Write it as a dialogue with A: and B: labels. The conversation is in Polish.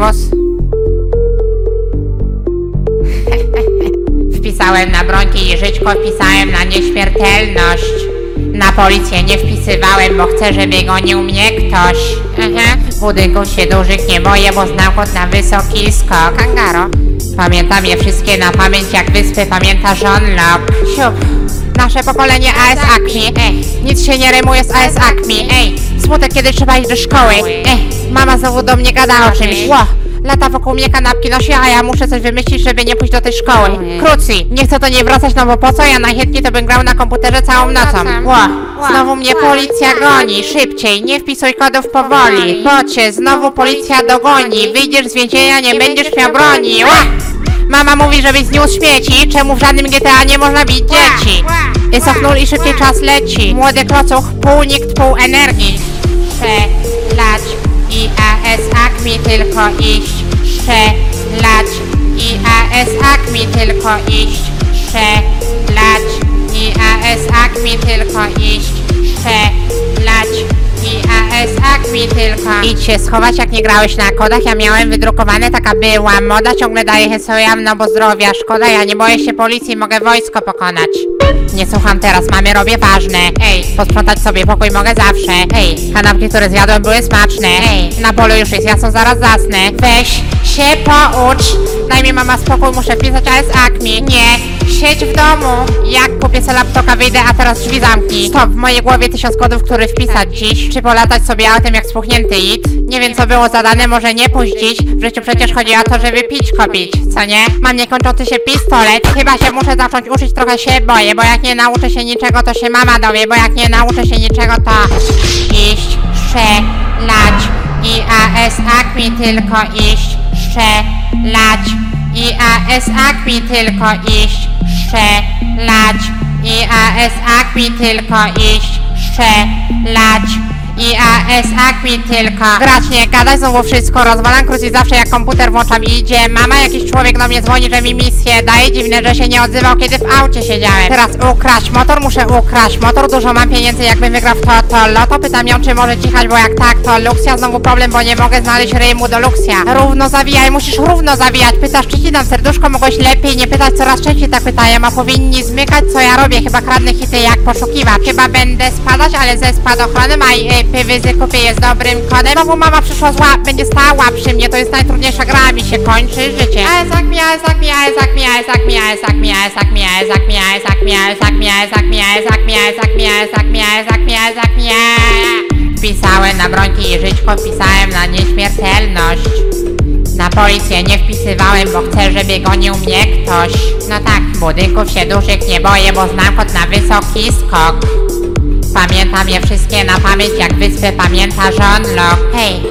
A: przewóz? Wpisałem na brońki i żyćko, wpisałem na nieśmiertelność. Na policję nie wpisywałem, bo chcę, żeby gonił mnie ktoś. Aha. Budynków się dużych nie boję, bo znam kod na wysoki skok. Kangaro. Pamiętam je wszystkie na pamięć, jak wyspy pamięta John Locke. Siup. Nasze pokolenie AS Acme. Ej, nic się nie rymuje z AS Acme. Ej, smutek, kiedy trzeba iść do szkoły. Ej, mama znowu do mnie gada o czymś. Ło, lata wokół mnie kanapki nosi, a ja muszę coś wymyślić, żeby nie pójść do tej szkoły. Króci, nie chcę do niej wracać, no bo po co? Ja najchętniej to bym grał na komputerze całą nocą. Ło, znowu mnie policja goni. Szybciej, nie wpisuj kodów powoli. Bocie, znowu policja dogoni. Wyjdziesz z więzienia, nie będziesz miał broni. Ła! Mama mówi, żebyś zniósł śmieci, czemu w żadnym GTA nie można bić dzieci? Jest ochnul i szybciej czas leci. Młody klocuch, pół nikt, pół energii. Strzelać i AS Acme tylko iść. Strzelać i AS Acme tylko iść. Strzelać Idź się schować, jak nie grałeś na kodach. Ja miałem wydrukowane, taka była moda. Ciągle daję hesojam, no bo zdrowia szkoda. Ja nie boję się policji, mogę wojsko pokonać. Nie słucham teraz, mamy, robię ważne. Ej, posprzątać sobie pokój mogę zawsze. Ej, kanapki, które zjadłem były smaczne. Ej, na polu już jest jasno, zaraz zasnę. Weź się poucz. Daj mi mama spokój, muszę pisać AS Acme. Nie, siedź w domu. Jak kupię sobie laptopa, wyjdę, a teraz drzwi zamknij. Stop, w mojej głowie tysiąc kodów, który wpisać dziś. Czy polatać sobie autem jak spuchnięty it? Nie wiem, co było zadane, może nie pójść dziś. W życiu przecież chodzi o to, żeby pić kopić, co nie? Mam niekończący się pistolet. Chyba się muszę zacząć uczyć, trochę się boję, bo jak nie nauczę się niczego, to się mama dowie, bo jak nie nauczę się niczego, to iść, strzelać i AS Acme tylko iść, strzelać i AS Acme tylko iść, strzelać. I AS Acme tylko iść, strzelać i AS Acme tylko. Grać nie gadać, znowu wszystko rozwalam. Krócej zawsze jak komputer włączam idzie. Mama, jakiś człowiek do mnie dzwoni, że mi misję daje. Dziwne, że się nie odzywał, kiedy w aucie siedziałem. Teraz ukraść motor, muszę ukraść motor. Dużo mam pieniędzy, jakbym wygrał w to, to loto. Pytam ją, czy może cichać, bo jak tak, to Luxia. Znowu problem, bo nie mogę znaleźć rymu do Luxia. Równo zawijaj, musisz równo zawijać. Pytasz, czy ci dam serduszko, mogłeś lepiej nie pytać Coraz częściej tak pytają, a powinni zmykać Co ja robię, chyba kradnę hity jak poszukiwacz. Chyba będę spadać, ale ze spadochronem A y, pywyzy kupię jest dobrym kodem Znowu mama przyszła zła, będzie stała przy mnie To jest najtrudniejsza gra, mi się kończy życie Ezak mi, ezak mi, ezak mi, ezak mi, ezak mi, ezak mi, ezak mi, ezak mi, ezak mi, ezak mi, ezak mi, ezak mi, ezak mi, ezak mi, ezak mi Wpisałem na brońki i żyćko, wpisałem na nieśmiertelność na policję nie wpisywałem, bo chcę, żeby gonił mnie ktoś. No tak, budynków się dużych nie boję, bo znam kod na wysoki skok. Pamiętam je wszystkie na pamięć, jak wyspę pamięta Locke. Hej,